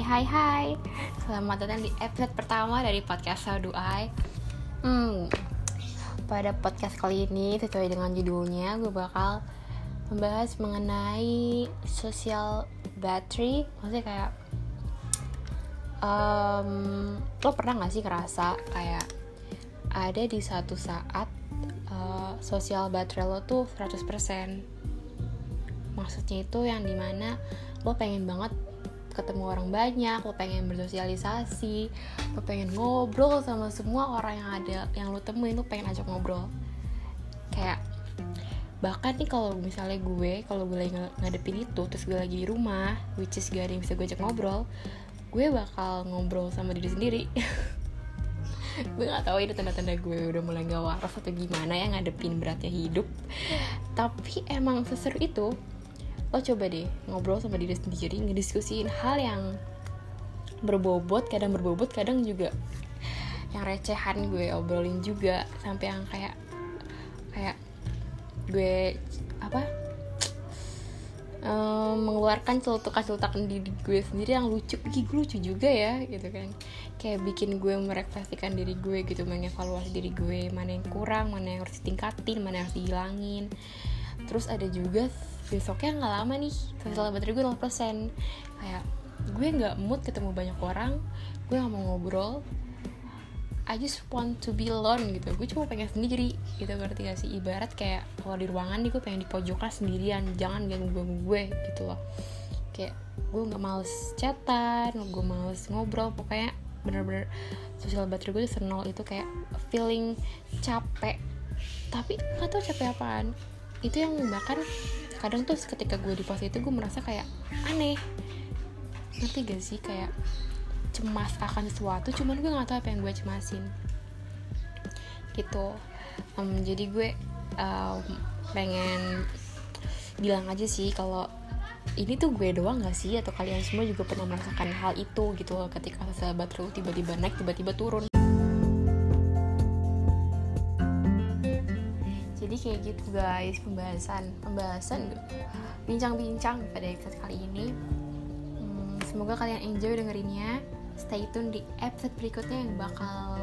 Hai hai hai. Selamat datang di episode pertama dari podcast How Do I? Hmm Pada podcast kali ini sesuai dengan judulnya Gue bakal membahas mengenai social battery. Maksudnya kayak um, Lo pernah gak sih ngerasa kayak Ada di satu saat uh, Social battery lo tuh 100% Maksudnya itu yang di mana lo pengen banget ketemu orang banyak, lo pengen bersosialisasi, lo pengen ngobrol sama semua orang yang ada yang lo temuin, lo pengen ajak ngobrol. Kayak bahkan nih kalau misalnya gue, kalau gue lagi ngadepin itu, terus gue lagi di rumah, which is gak ada yang bisa gue ajak ngobrol, gue bakal ngobrol sama diri sendiri. gue gak tahu ini tanda-tanda gue udah mulai gak waras atau gimana ya ngadepin beratnya hidup. Tapi emang seseru itu lo coba deh ngobrol sama diri sendiri ngediskusiin hal yang berbobot kadang berbobot kadang juga yang recehan gue obrolin juga sampai yang kayak kayak gue apa? Um, mengeluarkan celutukan-celutukan diri gue sendiri yang lucu. Ih, lucu juga ya gitu kan. Kayak bikin gue merefleksikan diri gue gitu mengevaluasi diri gue mana yang kurang mana yang harus ditingkatin mana yang harus dihilangin terus ada juga besoknya nggak lama nih sosial baterai gue 0% kayak gue nggak mood ketemu banyak orang gue nggak mau ngobrol. I just want to be alone gitu. Gue cuma pengen sendiri gitu ngerti gak sih? Ibarat kayak kalau di ruangan nih gue pengen di pojokan sendirian. Jangan ganggu ganggu gue gitu loh. Kayak gue nggak males chatan gue males ngobrol. Pokoknya bener-bener sosial baterai gue senol. Itu kayak feeling capek. Tapi nggak tau capek apaan itu yang bahkan kadang tuh ketika gue di pos itu gue merasa kayak aneh. Ngerti gak sih? Kayak cemas akan sesuatu cuman gue nggak tahu apa yang gue cemasin. Gitu. Um, jadi gue um, pengen bilang aja sih kalau ini tuh gue doang gak sih? Atau kalian semua juga pernah merasakan hal itu gitu loh ketika sahabat lu tiba-tiba naik tiba-tiba turun kayak gitu guys pembahasan pembahasan bincang-bincang pada episode kali ini. Hmm, semoga kalian enjoy dengerinnya. Stay tune di episode berikutnya yang bakal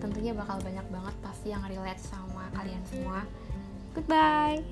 tentunya bakal banyak banget pasti yang relate sama kalian semua. Goodbye